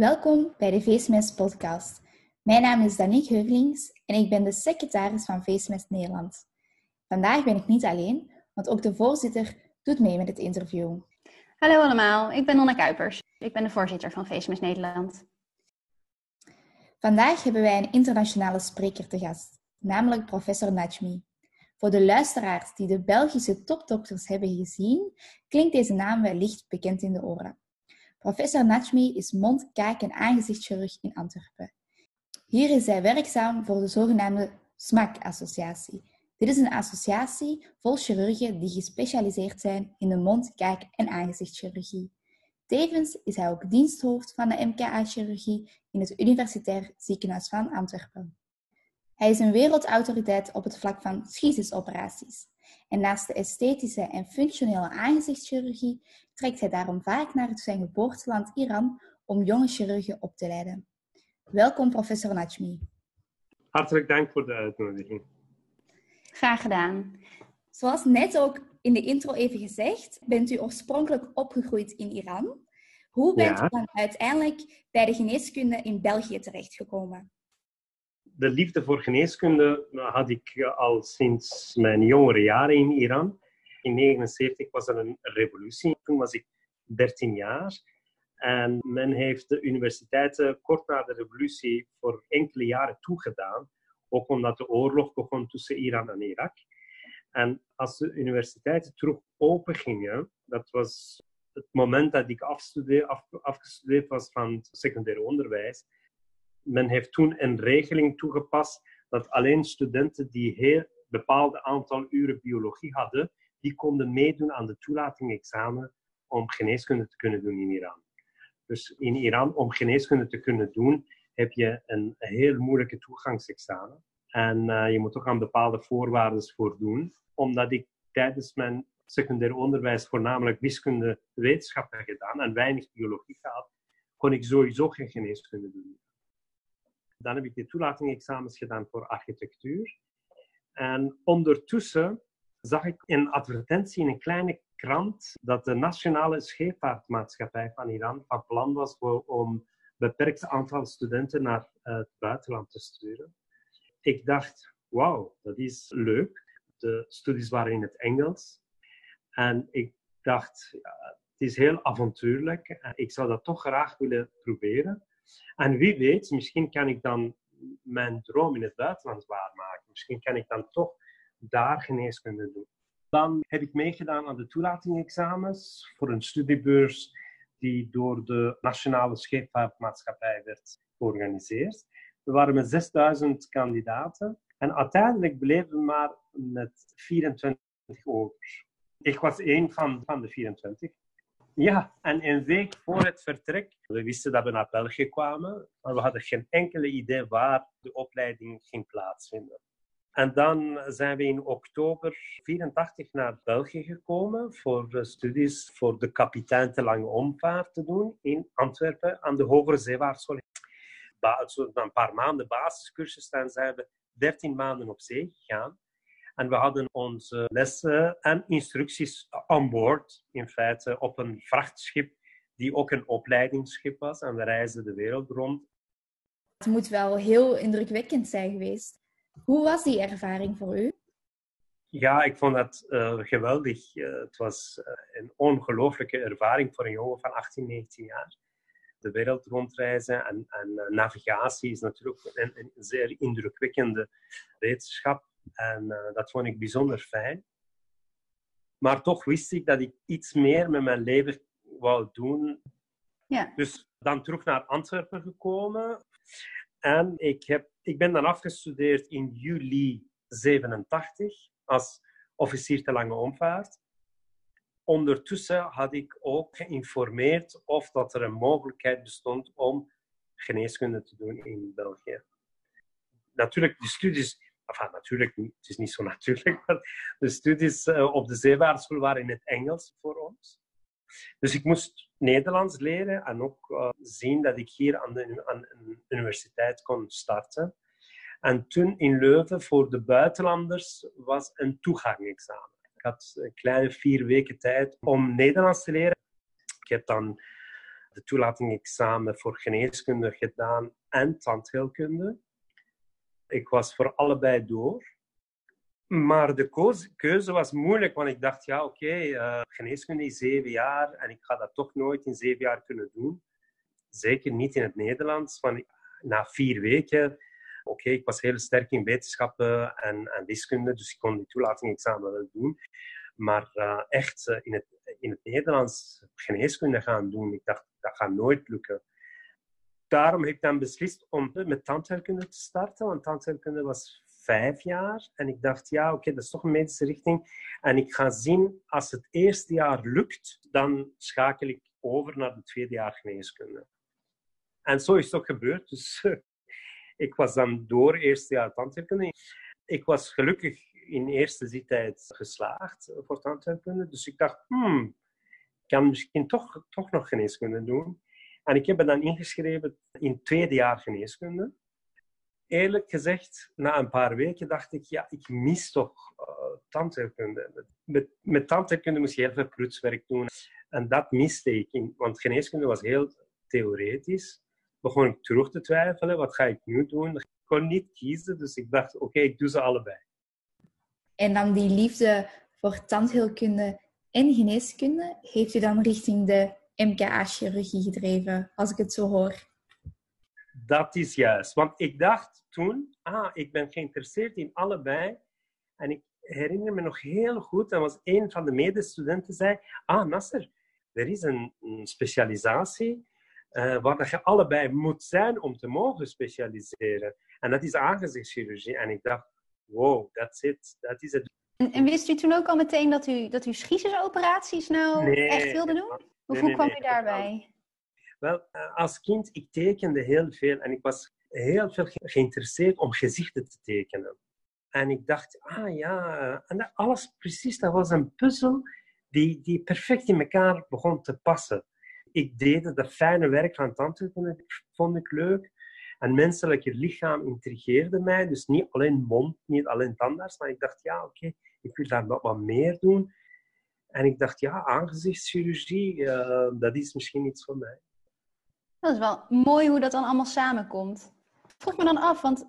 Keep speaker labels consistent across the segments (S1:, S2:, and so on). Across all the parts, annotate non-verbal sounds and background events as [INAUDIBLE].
S1: Welkom bij de Feestmes podcast. Mijn naam is Danique Heurlings en ik ben de secretaris van Feestmes Nederland. Vandaag ben ik niet alleen, want ook de voorzitter doet mee met het interview.
S2: Hallo allemaal, ik ben Nonna Kuipers. Ik ben de voorzitter van Feestmes Nederland.
S1: Vandaag hebben wij een internationale spreker te gast, namelijk professor Najmi. Voor de luisteraars die de Belgische topdokters hebben gezien, klinkt deze naam wellicht bekend in de oren. Professor Najmi is mond-, kaak- en aangezichtschirurg in Antwerpen. Hier is hij werkzaam voor de zogenaamde SMAC-associatie. Dit is een associatie vol chirurgen die gespecialiseerd zijn in de mond-, kaak- en aangezichtschirurgie. Tevens is hij ook diensthoofd van de MKA-chirurgie in het Universitair Ziekenhuis van Antwerpen. Hij is een wereldautoriteit op het vlak van schizisoperaties. En naast de esthetische en functionele aangezichtschirurgie trekt hij daarom vaak naar zijn geboorteland Iran om jonge chirurgen op te leiden. Welkom, professor Najmi.
S3: Hartelijk dank voor de uitnodiging.
S2: Graag gedaan.
S1: Zoals net ook in de intro even gezegd, bent u oorspronkelijk opgegroeid in Iran. Hoe bent
S3: Ja.
S1: u dan uiteindelijk bij de geneeskunde in België terechtgekomen?
S3: De liefde voor geneeskunde had ik al sinds mijn jongere jaren in Iran. In 1979 was er een revolutie. Toen was ik 13 jaar. En men heeft de universiteiten kort na de revolutie voor enkele jaren toegedaan. Ook omdat de oorlog begon tussen Iran en Irak. En als de universiteiten terug open gingen, dat was het moment dat ik afgestudeerd was van het secundair onderwijs. Men heeft toen een regeling toegepast dat alleen studenten die heel bepaalde aantal uren biologie hadden, die konden meedoen aan de toelating-examen om geneeskunde te kunnen doen in Iran. Dus in Iran, om geneeskunde te kunnen doen, heb je een heel moeilijke toegangsexamen. En eh, je moet ook aan bepaalde voorwaarden voldoen. Omdat ik tijdens mijn secundair onderwijs voornamelijk wiskunde wetenschap heb gedaan en weinig biologie gehad, kon ik sowieso geen geneeskunde doen. Dan heb ik de toelating-examens gedaan voor architectuur. En ondertussen zag ik een advertentie in een kleine krant dat de Nationale Scheepvaartmaatschappij van Iran van plan was om een beperkt aantal studenten naar eh, het buitenland te sturen. Ik dacht, wauw, dat is leuk. De studies waren in het Engels. En ik dacht, ja, het is heel avontuurlijk. Ik zou dat toch graag willen proberen. En wie weet, misschien kan ik dan mijn droom in het buitenland waarmaken. Misschien kan ik dan toch daar geneeskunde doen. Dan heb ik meegedaan aan de toelating-examens voor een studiebeurs die door de Nationale Scheepvaartmaatschappij werd georganiseerd. We waren met 6000 kandidaten en uiteindelijk bleven we maar met 24 over. Ik was één van, van de 24. Ja, en een week voor het vertrek, we wisten dat we naar België kwamen, maar we hadden geen enkele idee waar de opleiding ging plaatsvinden. En dan zijn we in oktober 84 naar België gekomen voor de studies voor de kapitein te lange omvaart te doen in Antwerpen aan de Hogere Zeevaartschool. Zo Een paar maanden basiscursus, dan zijn we 13 maanden op zee gegaan. En we hadden onze lessen en instructies on board, in feite op een vrachtschip, die ook een opleidingsschip was. En we reisden de wereld rond.
S1: Het moet wel heel indrukwekkend zijn geweest. Hoe was die ervaring voor u?
S3: Ja, ik vond dat eh, geweldig. Eh, het was eh, een ongelooflijke ervaring voor een jongen van 18, 19 jaar. De wereld rondreizen en, en navigatie is natuurlijk een, een zeer indrukwekkende wetenschap. En eh, dat vond ik bijzonder fijn. Maar toch wist ik dat ik iets meer met mijn leven wou doen.
S2: Ja.
S3: Dus dan terug naar Antwerpen gekomen. En ik, heb, ik ben dan afgestudeerd in juli 87 als officier te lange omvaart. Ondertussen had ik ook geïnformeerd of dat er een mogelijkheid bestond om geneeskunde te doen in België. Natuurlijk, de studies, natuurlijk, het is niet zo [LAUGHS] natuurlijk, maar de studies eh, op de zeevaartschool waren in het Engels voor ons. Dus ik moest Nederlands leren en ook eh, zien dat ik hier aan, de, een universiteit kon starten. En toen in Leuven voor de buitenlanders was een toegangexamen. Ik had een kleine vier weken tijd om Nederlands te leren. Ik heb dan de toelating-examen voor geneeskunde gedaan en tandheelkunde. Ik was voor allebei door. Maar de keuze was moeilijk, want ik dacht, ja, oké, uh, geneeskunde is zeven jaar en ik ga dat toch nooit in zeven jaar kunnen doen. Zeker niet in het Nederlands, want na vier weken, oké, ik was heel sterk in wetenschappen en, en wiskunde, dus ik kon die toelating-examen wel doen. Maar uh, echt uh, in, het, in het Nederlands geneeskunde gaan doen, ik dacht, dat gaat nooit lukken. Daarom heb ik dan beslist om met tandheelkunde te starten, want tandheelkunde was vijf jaar. En ik dacht, ja, oké, dat is toch een medische richting. En ik ga zien, als het eerste jaar lukt, dan schakel ik over naar het tweede jaar geneeskunde. En zo is het ook gebeurd. Dus [LAUGHS] ik was dan door eerste jaar tandheelkunde. Ik was gelukkig in eerste zittijd geslaagd voor tandheelkunde. Dus ik dacht, hmm, ik kan misschien toch, toch nog geneeskunde doen. En ik heb me dan ingeschreven in het tweede jaar geneeskunde. Eerlijk gezegd, na een paar weken dacht ik, ja, ik mis toch uh, tandheelkunde. Met, met tandheelkunde moest je heel veel prutswerk doen. En dat miste ik, want geneeskunde was heel theoretisch. Begon ik terug te twijfelen, wat ga ik nu doen? Ik kon niet kiezen, dus ik dacht, oké, ik doe ze allebei.
S1: En dan die liefde voor tandheelkunde en geneeskunde, heeft u dan richting de MKA-chirurgie gedreven, als ik het zo hoor?
S3: Dat is juist. Want ik dacht toen, ah, ik ben geïnteresseerd in allebei. En ik herinner me nog heel goed, dat was een van de medestudenten zei, ah, Nasser, er is een, specialisatie uh, waar je allebei moet zijn om te mogen specialiseren. En dat is aangezichtschirurgie. En ik dacht, wow, that's it. Dat is het.
S2: En, en, wist u toen ook al meteen dat u, dat u schizisoperaties nou echt wilde doen? Hoe, kwam u daarbij?
S3: Wel, eh, als kind, ik tekende heel veel en ik was heel veel geïnteresseerd om gezichten te tekenen. En ik dacht, ah ja, en alles precies, dat was een puzzel die, die perfect in elkaar begon te passen. Ik deed dat fijne werk van tandheelkunde, vond ik leuk. En menselijke lichaam intrigeerde mij. Dus niet alleen mond, niet alleen tandarts, maar ik dacht, ja, oké, ik wil daar nog wat meer doen. En ik dacht, ja, aangezichtschirurgie, uh, dat is misschien iets voor mij.
S2: Dat is wel mooi hoe dat dan allemaal samenkomt. Vroeg me dan af, want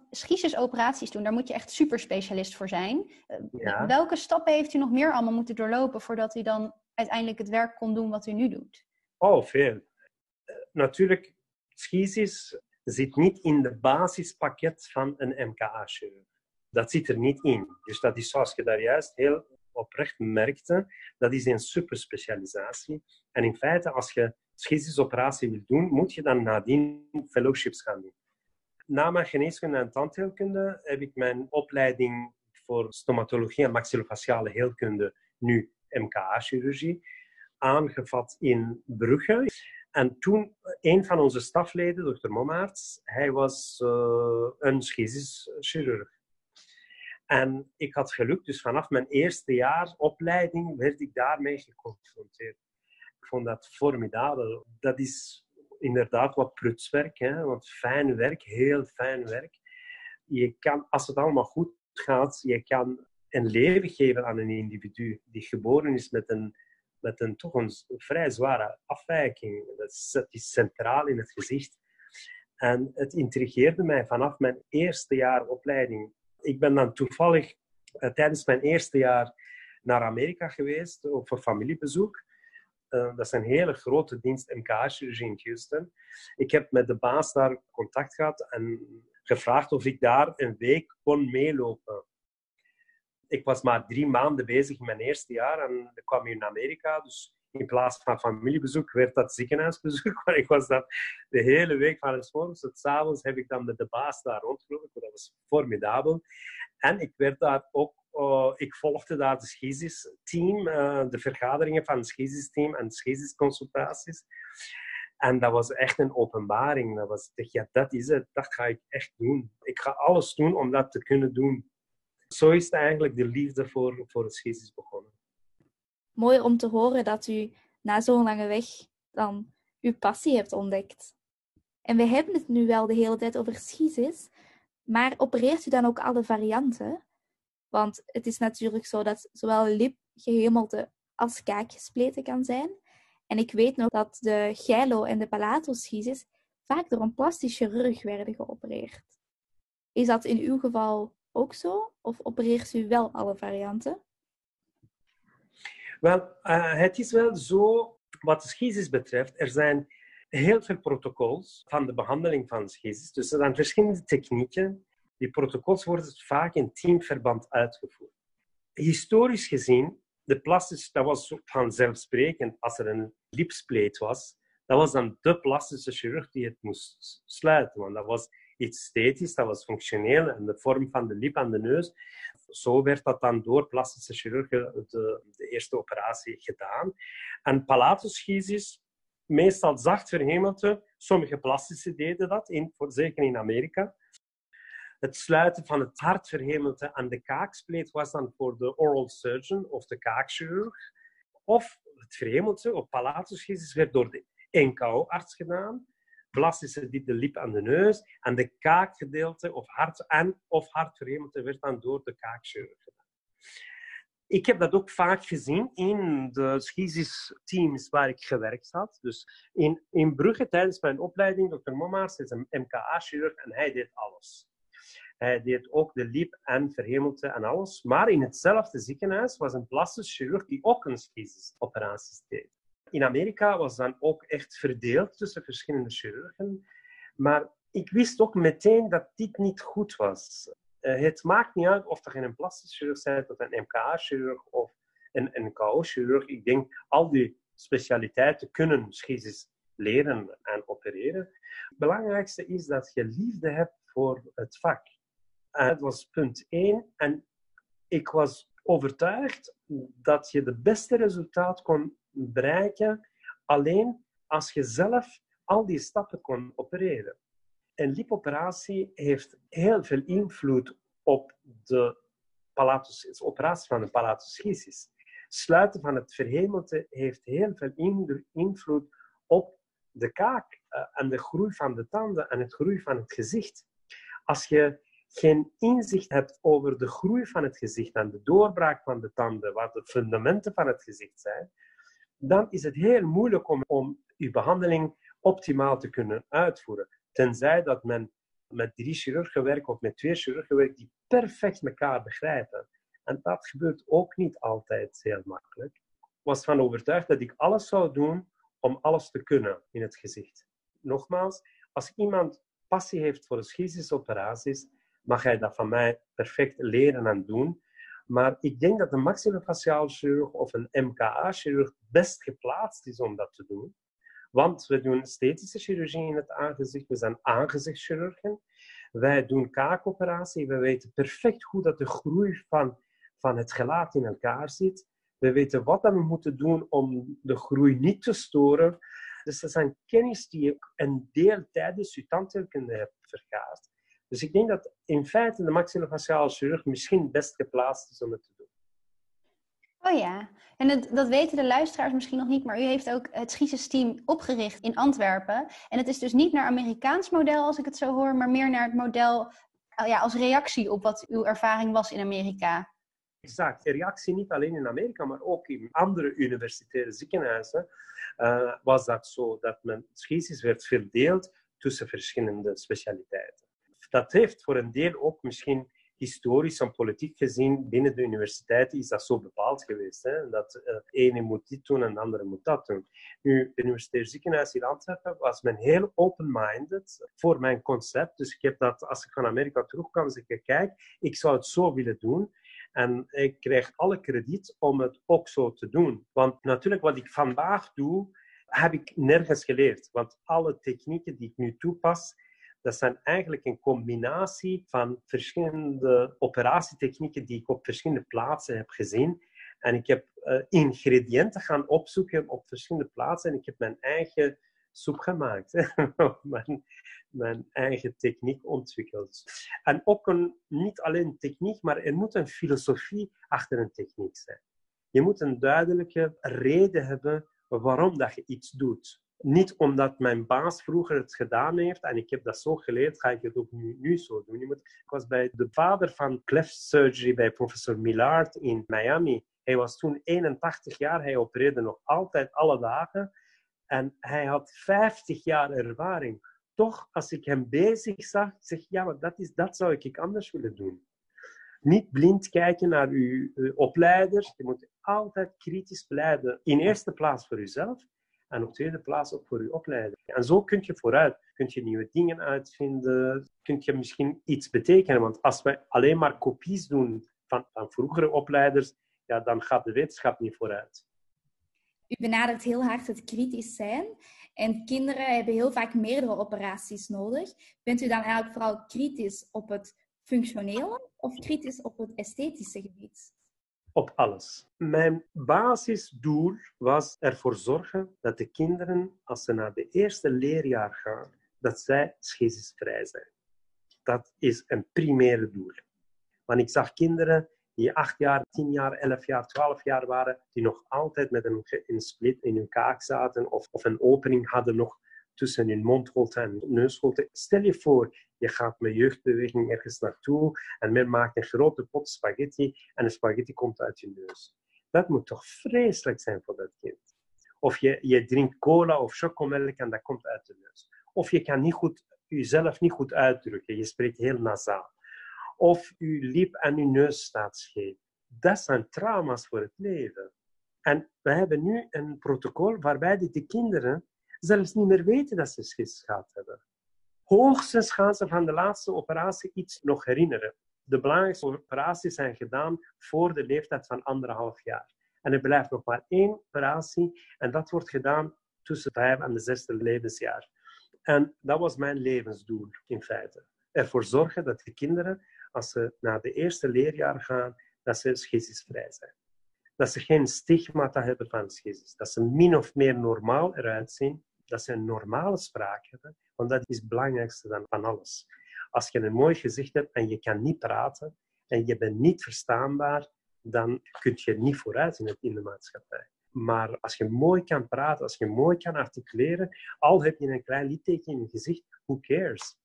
S2: operaties doen, daar moet je echt super specialist voor zijn. Eh, welke stappen heeft u nog meer allemaal moeten doorlopen voordat u dan uiteindelijk het werk kon doen wat u nu doet?
S3: Oh, veel. Uh, natuurlijk, schisis zit niet in de basispakket van een MKA-chirurg. Dat zit er niet in. Dus dat is zoals je daar juist heel oprecht merkte, dat is een superspecialisatie. En in feite, als je schizisoperatie wil doen, moet je dan nadien fellowships gaan doen. Na mijn geneeskunde en tandheelkunde heb ik mijn opleiding voor stomatologie en maxillofaciale heelkunde, nu MKA-chirurgie, aangevat in Brugge. En toen, een van onze stafleden, dokter Mommaerts, hij was uh, een chirurg. En ik had geluk, dus vanaf mijn eerste jaar opleiding werd ik daarmee geconfronteerd. Ik vond dat formidabel. Dat is inderdaad wat prutswerk, hè? want fijn werk, heel fijn werk. Je kan, als het allemaal goed gaat, je kan een leven geven aan een individu die geboren is met een, met een toch een vrij zware afwijking. Dat dat is centraal in het gezicht. En het intrigeerde mij vanaf mijn eerste jaar opleiding ik ben dan toevallig uh, tijdens mijn eerste jaar naar Amerika geweest, ook voor familiebezoek. Uh, dat is een hele grote dienst MK-chirurgie in Houston. Ik heb met de baas daar contact gehad en gevraagd of ik daar een week kon meelopen. Ik was maar drie maanden bezig in mijn eerste jaar en ik kwam hier in Amerika. Dus in plaats van familiebezoek werd dat ziekenhuisbezoek. [LAUGHS] Maar ik was dan de hele week van het morgens tot s avonds heb ik dan met de baas daar rondgelopen. Dat was formidabel. En ik werd daar ook, uh, ik volgde daar de Schisis-team, uh, de vergaderingen van het Schisis-team en Schisis-consultaties. En dat was echt een openbaring. Dat was, ja, dat is het, dat ga ik echt doen. Ik ga alles doen om dat te kunnen doen. Zo is eigenlijk de liefde voor, voor het Schisis begonnen
S1: mooi om te horen dat u na zo'n lange weg dan uw passie hebt ontdekt. En we hebben het nu wel de hele tijd over schisis, maar opereert u dan ook alle varianten? Want het is natuurlijk zo dat zowel lip, gehemelte als kaak gespleten kan zijn. En ik weet nog dat de gylo- en de palatoschisis vaak door een plastisch chirurg werden geopereerd. Is dat in uw geval ook zo? Of opereert u wel alle varianten?
S3: Wel, uh, het is wel zo, wat de schisis betreft, er zijn heel veel protocols van de behandeling van schisis. Dus er zijn verschillende technieken. Die protocols worden vaak in teamverband uitgevoerd. Historisch gezien, de plastisch, dat was vanzelfsprekend als er een lipspleet was. Dat was dan de plastische chirurg die het moest sluiten. Want dat was iets esthetisch, dat was functioneel en de vorm van de lip en de neus. Zo werd dat dan door plastische chirurgen de, de eerste operatie gedaan. En palatoschisis, meestal zacht verhemelte, sommige plastische deden dat, in, zeker in Amerika. Het sluiten van het hartverhemelte aan de kaakspleet was dan voor de oral surgeon of de kaakchirurg. Of het verhemelte of palatoschisis werd door de NKO-arts gedaan plastische die de lip en de neus. En de kaakgedeelte of hart en of hartverhemelte werd dan door de kaakchirurg gedaan. Ik heb dat ook vaak gezien in de schisis-teams waar ik gewerkt had. Dus in, in Brugge tijdens mijn opleiding, Dr. Mommaars is een MKA-chirurg en hij deed alles. Hij deed ook de lip en verhemelte en alles. Maar in hetzelfde ziekenhuis was een plastisch chirurg die ook een schisis-operaties deed in Amerika was dan ook echt verdeeld tussen verschillende chirurgen. Maar ik wist ook meteen dat dit niet goed was. Uh, het maakt niet uit of je een plastisch chirurg bent, of een MKA-chirurg of een NKO-chirurg. Ik denk, al die specialiteiten kunnen schisis leren en opereren. Het belangrijkste is dat je liefde hebt voor het vak. Dat was punt één. En ik was overtuigd dat je de beste resultaat kon bereiken alleen als je zelf al die stappen kon opereren. Een lipoperatie heeft heel veel invloed op de palatus, operatie van de palatoschisis. Sluiten van het verhemelte heeft heel veel invloed op de kaak eh, en de groei van de tanden en het groei van het gezicht. Als je geen inzicht hebt over de groei van het gezicht en de doorbraak van de tanden, wat de fundamenten van het gezicht zijn, dan is het heel moeilijk om, om uw behandeling optimaal te kunnen uitvoeren. Tenzij dat men met drie chirurgen werkt of met twee chirurgen werkt die perfect elkaar begrijpen. En dat gebeurt ook niet altijd heel makkelijk. Ik was van overtuigd dat ik alles zou doen om alles te kunnen in het gezicht. Nogmaals, als iemand passie heeft voor operaties, mag hij dat van mij perfect leren en doen. Maar ik denk dat een maxillofaciaal chirurg of een MKA-chirurg best geplaatst is om dat te doen. Want we doen esthetische chirurgie in het aangezicht, we zijn aangezichtschirurgen. Wij doen kaakoperatie, we weten perfect hoe dat de groei van, van het gelaat in elkaar zit. We weten wat we moeten doen om de groei niet te storen. Dus dat zijn kennis die je een deel tijdens je tandheelkunde hebt vergaard. Dus ik denk dat in feite de maxillofaciale chirurg misschien best geplaatst is om het te doen.
S2: Oh ja, en het, dat weten de luisteraars misschien nog niet, maar u heeft ook het Schisis-team opgericht in Antwerpen. En het is dus niet naar Amerikaans model, als ik het zo hoor, maar meer naar het model oh ja, als reactie op wat uw ervaring was in Amerika.
S3: Exact, reactie niet alleen in Amerika, maar ook in andere universitaire ziekenhuizen uh, was dat zo, dat men schisis werd verdeeld tussen verschillende specialiteiten dat heeft voor een deel ook misschien historisch en politiek gezien binnen de universiteiten is dat zo bepaald geweest. Hè? Dat uh, ene moet dit doen en de andere moet dat doen. Nu, het Universitair Ziekenhuis in Antwerpen was men heel open-minded voor mijn concept. Dus ik heb dat, als ik van Amerika terugkwam, zeg ik, kijk, ik zou het zo willen doen. En ik krijg alle krediet om het ook zo te doen. Want natuurlijk, wat ik vandaag doe, heb ik nergens geleerd. Want alle technieken die ik nu toepas, dat zijn eigenlijk een combinatie van verschillende operatietechnieken die ik op verschillende plaatsen heb gezien. En ik heb uh, ingrediënten gaan opzoeken op verschillende plaatsen en ik heb mijn eigen soep gemaakt. [LAUGHS] mijn, mijn, eigen techniek ontwikkeld. En ook een, niet alleen techniek, maar er moet een filosofie achter een techniek zijn. Je moet een duidelijke reden hebben waarom dat je iets doet niet omdat mijn baas vroeger het gedaan heeft en ik heb dat zo geleerd, ga ik het ook nu, zo doen. ik was bij de vader van cleft surgery bij professor Millard in Miami. Hij was toen 81 jaar, hij opereerde nog altijd alle dagen. En hij had 50 jaar ervaring. Toch, als ik hem bezig zag, zeg ik, ja, maar dat, is, dat zou ik anders willen doen. Niet blind kijken naar uw, uw opleiders. Je moet altijd kritisch blijven. In eerste plaats voor uzelf en op tweede plaats ook voor uw opleider. En zo kun je vooruit. Kun je nieuwe dingen uitvinden. Kun je misschien iets betekenen. Want als we alleen maar kopies doen van, van vroegere opleiders, ja, dan gaat de wetenschap niet vooruit.
S1: U benadert heel hard het kritisch zijn. En kinderen hebben heel vaak meerdere operaties nodig. Bent u dan eigenlijk vooral kritisch op het functionele of kritisch op het esthetische gebied?
S3: Op alles. Mijn basisdoel was ervoor zorgen dat de kinderen, als ze naar de eerste leerjaar gaan, dat zij schizisvrij zijn. Dat is een primaire doel. Want ik zag kinderen die acht jaar, tien jaar, elf jaar, twaalf jaar waren, die nog altijd met een, split in hun kaak zaten of, of een opening hadden nog tussen hun mondholte en neusholte. Stel je voor, je gaat met jeugdbeweging ergens naartoe en men maakt een grote pot spaghetti en de spaghetti komt uit je neus. Dat moet toch vreselijk zijn voor dat kind. Of je, je drinkt cola of chocomelk en dat komt uit de neus. Of je kan niet goed, jezelf niet goed uitdrukken, je spreekt heel nasaal. Of je lip en je neus staat scheef. Dat zijn trauma's voor het leven. En we hebben nu een protocol waarbij de kinderen zelfs niet meer weten dat ze schis gehad hebben. Hoogstens gaan ze van de laatste operatie iets nog herinneren. De belangrijkste operaties zijn gedaan voor de leeftijd van anderhalf jaar. En er blijft nog maar één operatie en dat wordt gedaan tussen vijf en de zesde levensjaar. En dat was mijn levensdoel in feite. Ervoor zorgen dat de kinderen, als ze naar de eerste leerjaar gaan, dat ze schisisvrij zijn. Dat ze geen stigmata hebben van schisis. Dat ze min of meer normaal eruit zien dat ze een normale spraak hebben, want dat is het belangrijkste dan van alles. Als je een mooi gezicht hebt en je kan niet praten en je bent niet verstaanbaar, dan kun je niet vooruit in, het, in de maatschappij. Maar als je mooi kan praten, als je mooi kan articuleren, al heb je een klein litteken in je gezicht, who cares?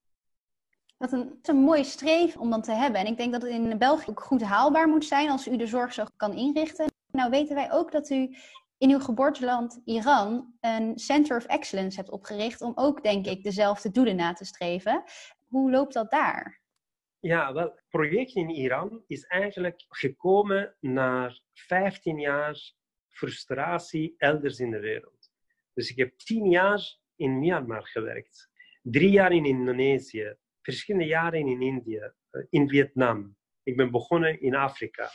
S2: Is een, een mooie streef om dan te hebben. En ik denk dat het in België ook goed haalbaar moet zijn als u de zorg zo kan inrichten. Nou weten wij ook dat u in uw geboorteland Iran een Center of Excellence hebt opgericht om ook, denk ik, dezelfde doelen na te streven. Hoe loopt dat daar?
S3: Ja, wel, het project in Iran is eigenlijk gekomen na 15 jaar frustratie elders in de wereld. Dus ik heb 10 jaar in Myanmar gewerkt, drie jaar in Indonesië, verschillende jaren in Indië, eh, in Vietnam. Ik ben begonnen in Afrika.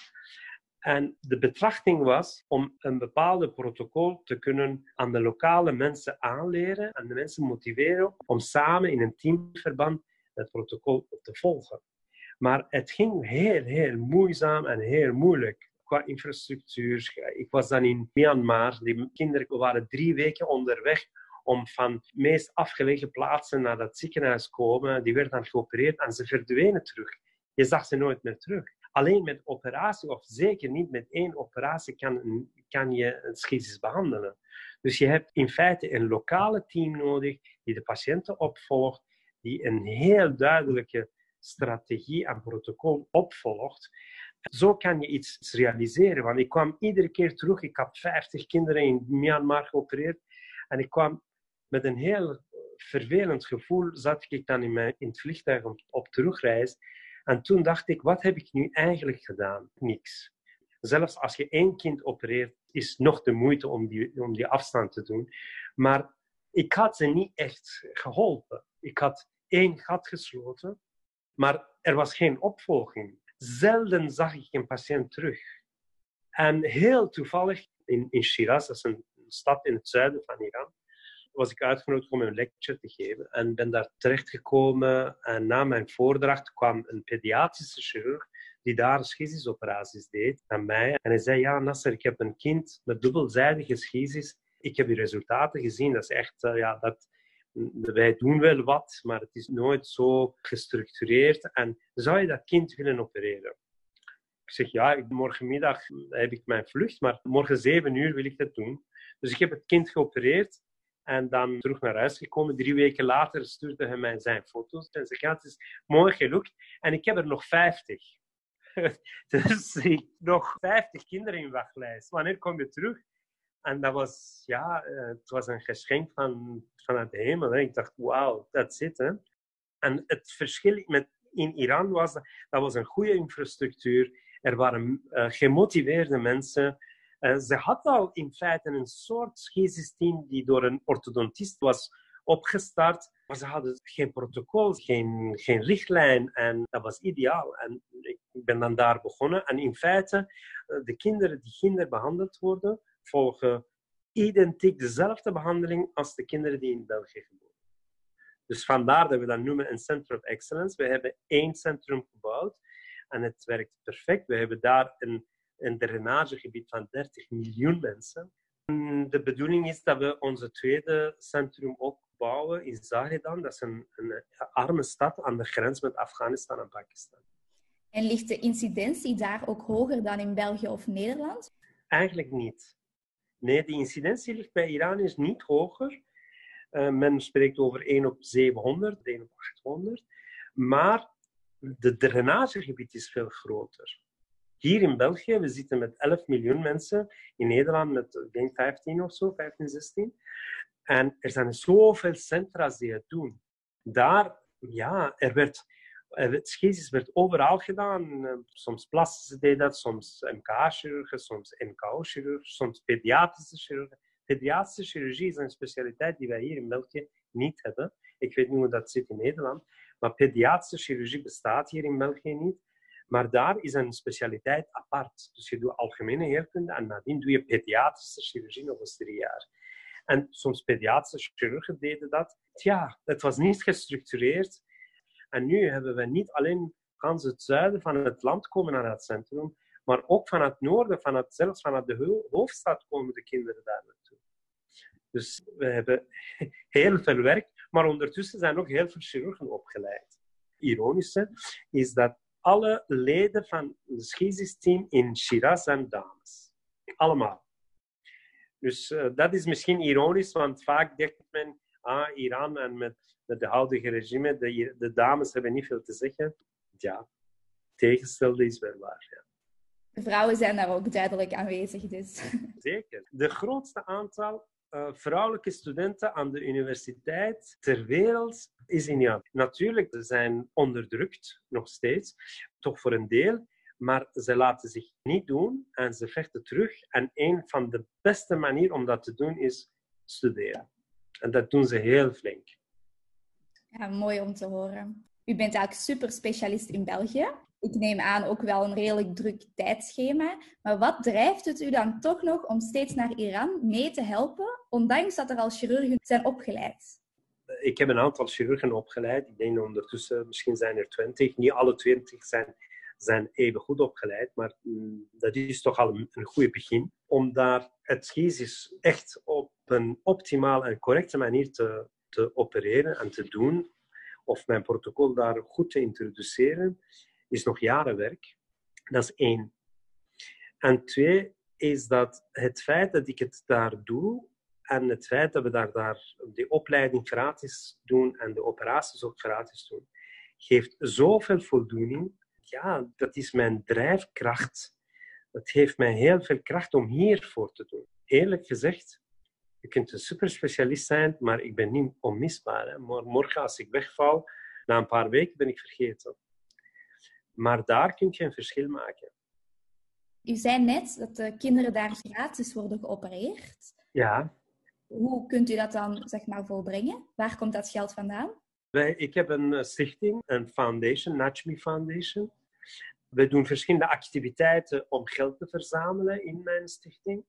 S3: En de betrachting was om een bepaalde protocol te kunnen aan de lokale mensen aanleren en de mensen motiveren om samen in een teamverband het protocol te volgen. Maar het ging heel, heel moeizaam en heel moeilijk qua infrastructuur. Ik was dan in Myanmar, die kinderen waren drie weken onderweg om van de meest afgelegen plaatsen naar dat ziekenhuis komen. Die werden dan geopereerd en ze verdwenen terug. Je zag ze nooit meer terug alleen met operatie, of zeker niet met één operatie, kan, kan je een schisis behandelen. Dus je hebt in feite een lokale team nodig die de patiënten opvolgt, die een heel duidelijke strategie en protocol opvolgt. Zo kan je iets realiseren. Want ik kwam iedere keer terug. Ik had 50 kinderen in Myanmar geopereerd. En ik kwam met een heel vervelend gevoel. Zat ik dan in, mijn, in het vliegtuig op, op terugreis. En toen dacht ik, wat heb ik nu eigenlijk gedaan? Niks. Zelfs als je één kind opereert, is nog de moeite om die, om die afstand te doen. Maar ik had ze niet echt geholpen. Ik had één gat gesloten, maar er was geen opvolging. Zelden zag ik een patiënt terug. En heel toevallig in, in Shiraz, dat is een stad in het zuiden van Iran, was ik uitgenodigd om een lecture te geven. En ben daar terechtgekomen. En na mijn voordracht kwam een pediatrische chirurg die daar schisisoperaties deed aan mij. En hij zei, ja Nasser, ik heb een kind met dubbelzijdige schisis. Ik heb die resultaten gezien. Dat is echt, uh, ja, dat, wij doen wel wat, maar het is nooit zo gestructureerd. En zou je dat kind willen opereren? Ik zeg, ja, morgenmiddag heb ik mijn vlucht, maar morgen zeven uur wil ik dat doen. Dus ik heb het kind geopereerd en dan terug naar huis gekomen. Drie weken later stuurde hij mij zijn foto's. En zei, ja, het is mooi gelukt. En ik heb er nog vijftig. [LAUGHS] dus ik nog vijftig kinderen in wachtlijst. Wanneer kom je terug? En dat was, ja, uh, het was een geschenk van, vanuit de hemel. Hè. Ik dacht, wauw, dat zit. Hè. En het verschil met, in Iran was, dat, was een goede infrastructuur. Er waren uh, gemotiveerde mensen. Uh, ze had al in feite een soort scheisysteem die door een orthodontist was opgestart. Maar ze hadden geen protocol, geen, geen richtlijn. En dat was ideaal. En ik ben dan daar begonnen. En in feite, de kinderen die kinder behandeld worden, volgen identiek dezelfde behandeling als de kinderen die in België geboren dus vandaar dat we dat noemen een Center of Excellence. We hebben één centrum gebouwd en het werkt perfect. We hebben daar een, een drainagegebied van 30 miljoen mensen. En de bedoeling is dat we onze tweede centrum ook bouwen in Zahedan. Dat is een, een arme stad aan de grens met Afghanistan en Pakistan.
S1: En ligt de incidentie daar ook hoger dan in België of Nederland?
S3: Eigenlijk niet. Nee, de incidentie ligt bij Iraniërs niet hoger. Uh, men spreekt over 1 op 700, 1 op 800. Maar de drainagegebied is veel groter. Hier in België, we zitten met 11 miljoen mensen. In Nederland met, ik denk, 15 of zo, 15, 16. En er zijn zoveel centra's die het doen. Daar, ja, er werd het schizis werd overal gedaan. Soms plastische deden dat, soms MK-chirurgen, soms MKO-chirurgen, soms pediatrische chirurgen. Pediatrische chirurgie is een specialiteit die wij hier in België niet hebben. Ik weet niet hoe dat zit in Nederland, maar pediatrische chirurgie bestaat hier in België niet. Maar daar is een specialiteit apart. Dus je doet algemene heelkunde en nadien doe je pediatrische chirurgie nog eens drie jaar. En soms pediatrische chirurgen deden dat. Ja, het was niet gestructureerd. En nu hebben we niet alleen het zuiden van het land komen naar het centrum, maar ook van het noorden, van het, zelfs vanuit de hoofdstad komen de kinderen daar naartoe. Dus we hebben [LAUGHS] heel veel werk, maar ondertussen zijn ook heel veel chirurgen opgeleid. Ironische is dat alle leden van het schizis-team in Shiraz zijn dames. Allemaal. Dus uh, dat is misschien ironisch, want vaak denkt men, ah, Iran en met, met de huidige regime, de, de, dames hebben niet veel te zeggen. Ja, tegenstelde is wel waar. Ja.
S1: De vrouwen zijn daar ook duidelijk aanwezig, dus. [LAUGHS]
S3: Zeker. De grootste aantal uh, vrouwelijke studenten aan de universiteit ter wereld is in Iran. Natuurlijk, ze zijn onderdrukt, nog steeds, toch voor een deel, maar ze laten zich niet doen en ze vechten terug. En een van de beste manieren om dat te doen is studeren. En dat doen ze heel flink.
S1: Ja, mooi om te horen. U bent eigenlijk super specialist in België ik neem aan ook wel een redelijk druk tijdschema. Maar wat drijft het u dan toch nog om steeds naar Iran mee te helpen, ondanks dat er al chirurgen zijn opgeleid?
S3: Ik heb een aantal chirurgen opgeleid. Ik denk ondertussen, misschien zijn er twintig. Niet alle twintig zijn, zijn even goed opgeleid, maar mm, dat is toch al een, een goed begin. Om daar het schizis echt op een optimale en correcte manier te, te opereren en te doen, of mijn protocol daar goed te introduceren, is nog jarenwerk. Dat is één. En twee is dat het feit dat ik het daar doe en het feit dat we daar, daar de opleiding gratis doen en de operaties ook gratis doen, geeft zoveel voldoening. Ja, dat is mijn drijfkracht. Dat geeft mij heel veel kracht om hiervoor te doen. Eerlijk gezegd, je kunt een superspecialist zijn, maar ik ben niet onmisbaar. Hè. Morgen als ik wegval, na een paar weken ben ik vergeten. Maar daar kun je een verschil maken.
S1: U zei net dat de kinderen daar gratis worden geopereerd.
S3: Ja.
S1: Hoe kunt u dat dan zeg maar, volbrengen? Waar komt dat geld vandaan?
S3: Wij, ik heb een eh, stichting, een foundation, Nachmi Foundation. We doen verschillende activiteiten om geld te verzamelen in mijn stichting.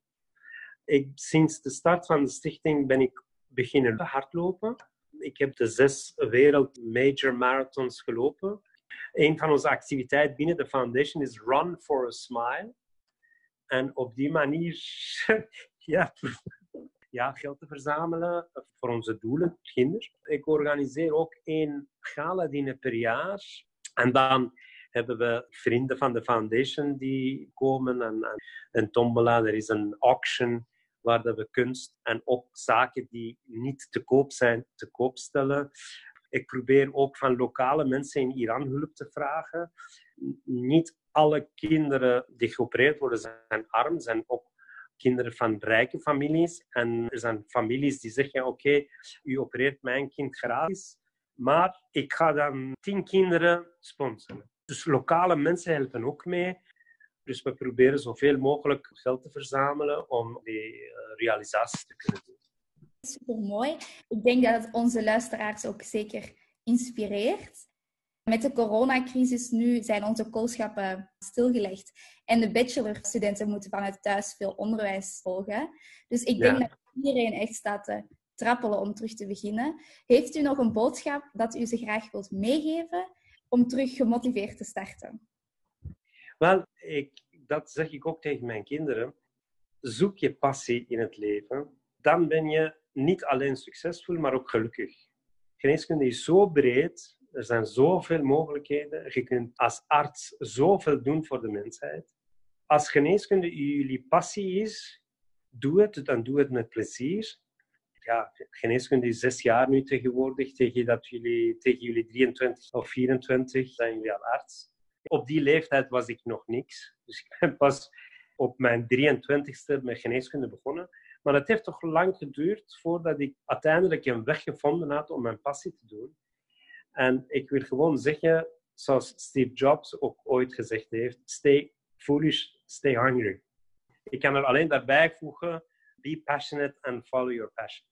S3: Ik, sinds de start van de stichting ben ik beginnen hardlopen. Ik heb de zes wereld major marathons gelopen. Een van onze activiteiten binnen de foundation is Run for a Smile. En op die manier [LAUGHS] ja, ja, geld te verzamelen voor onze doelen, kinderen. Ik organiseer ook één gala-diner per jaar. En dan hebben we vrienden van de foundation die komen en, en een tombola. Er is een auction waar we kunst en ook zaken die niet te koop zijn, te koop stellen. Ik probeer ook van lokale mensen in Iran hulp te vragen. Niet alle kinderen die geopereerd worden zijn arm, zijn ook kinderen van rijke families. En er zijn families die zeggen, oké, u opereert mijn kind gratis, maar ik ga dan tien kinderen sponsoren. Dus lokale mensen helpen ook mee. Dus we proberen zoveel mogelijk geld te verzamelen om die uh, realisaties te kunnen doen.
S1: Super mooi. Ik denk dat het onze luisteraars ook zeker inspireert. Met de coronacrisis nu zijn onze koolschappen stilgelegd. En de bachelorstudenten moeten vanuit thuis veel onderwijs volgen. Dus ik denk dat iedereen echt staat te trappelen om terug te beginnen. Heeft u nog een boodschap dat u ze graag wilt meegeven om terug gemotiveerd te starten?
S3: Wel, ik, dat zeg ik ook tegen mijn kinderen. Zoek je passie in het leven. Dan ben je niet alleen succesvol, maar ook gelukkig. Geneeskunde is zo breed. Er zijn zoveel mogelijkheden. Je kunt als arts zoveel doen voor de mensheid. Als geneeskunde jullie passie is, doe het. Dan doe het met plezier. Ja, geneeskunde is zes jaar nu tegenwoordig. Tegen, dat jullie, tegen jullie 23 of 24 zijn jullie al arts. Op die leeftijd was ik nog niks. Dus ik ben pas op mijn 23ste met geneeskunde begonnen. Maar het heeft toch lang geduurd voordat ik uiteindelijk een weg gevonden had om mijn passie te doen. En ik wil gewoon zeggen, zoals Steve Jobs ook ooit gezegd heeft, stay foolish, stay hungry. Ik kan er alleen daarbij voegen, be passionate and follow your passion.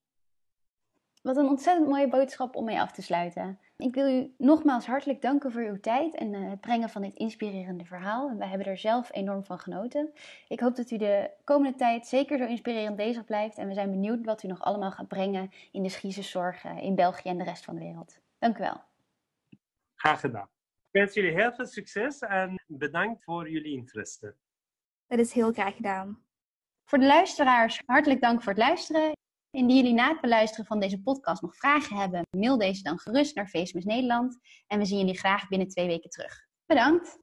S2: Wat een ontzettend mooie boodschap om mee af te sluiten. Ik wil u nogmaals hartelijk danken voor uw tijd en eh, het brengen van dit inspirerende verhaal. wij hebben er zelf enorm van genoten. Ik hoop dat u de komende tijd zeker zo inspirerend bezig blijft. En we zijn benieuwd wat u nog allemaal gaat brengen in de schiezenzorg in België en de rest van de wereld. Dank u wel.
S3: Graag gedaan. Ik wens jullie heel veel succes en bedankt voor jullie interesse.
S1: Dat is heel graag gedaan.
S2: Voor de luisteraars, hartelijk dank voor het luisteren. Indien jullie na het beluisteren van deze podcast nog vragen hebben, mail deze dan gerust naar Facebook Nederland. En we zien jullie graag binnen twee weken terug. Bedankt!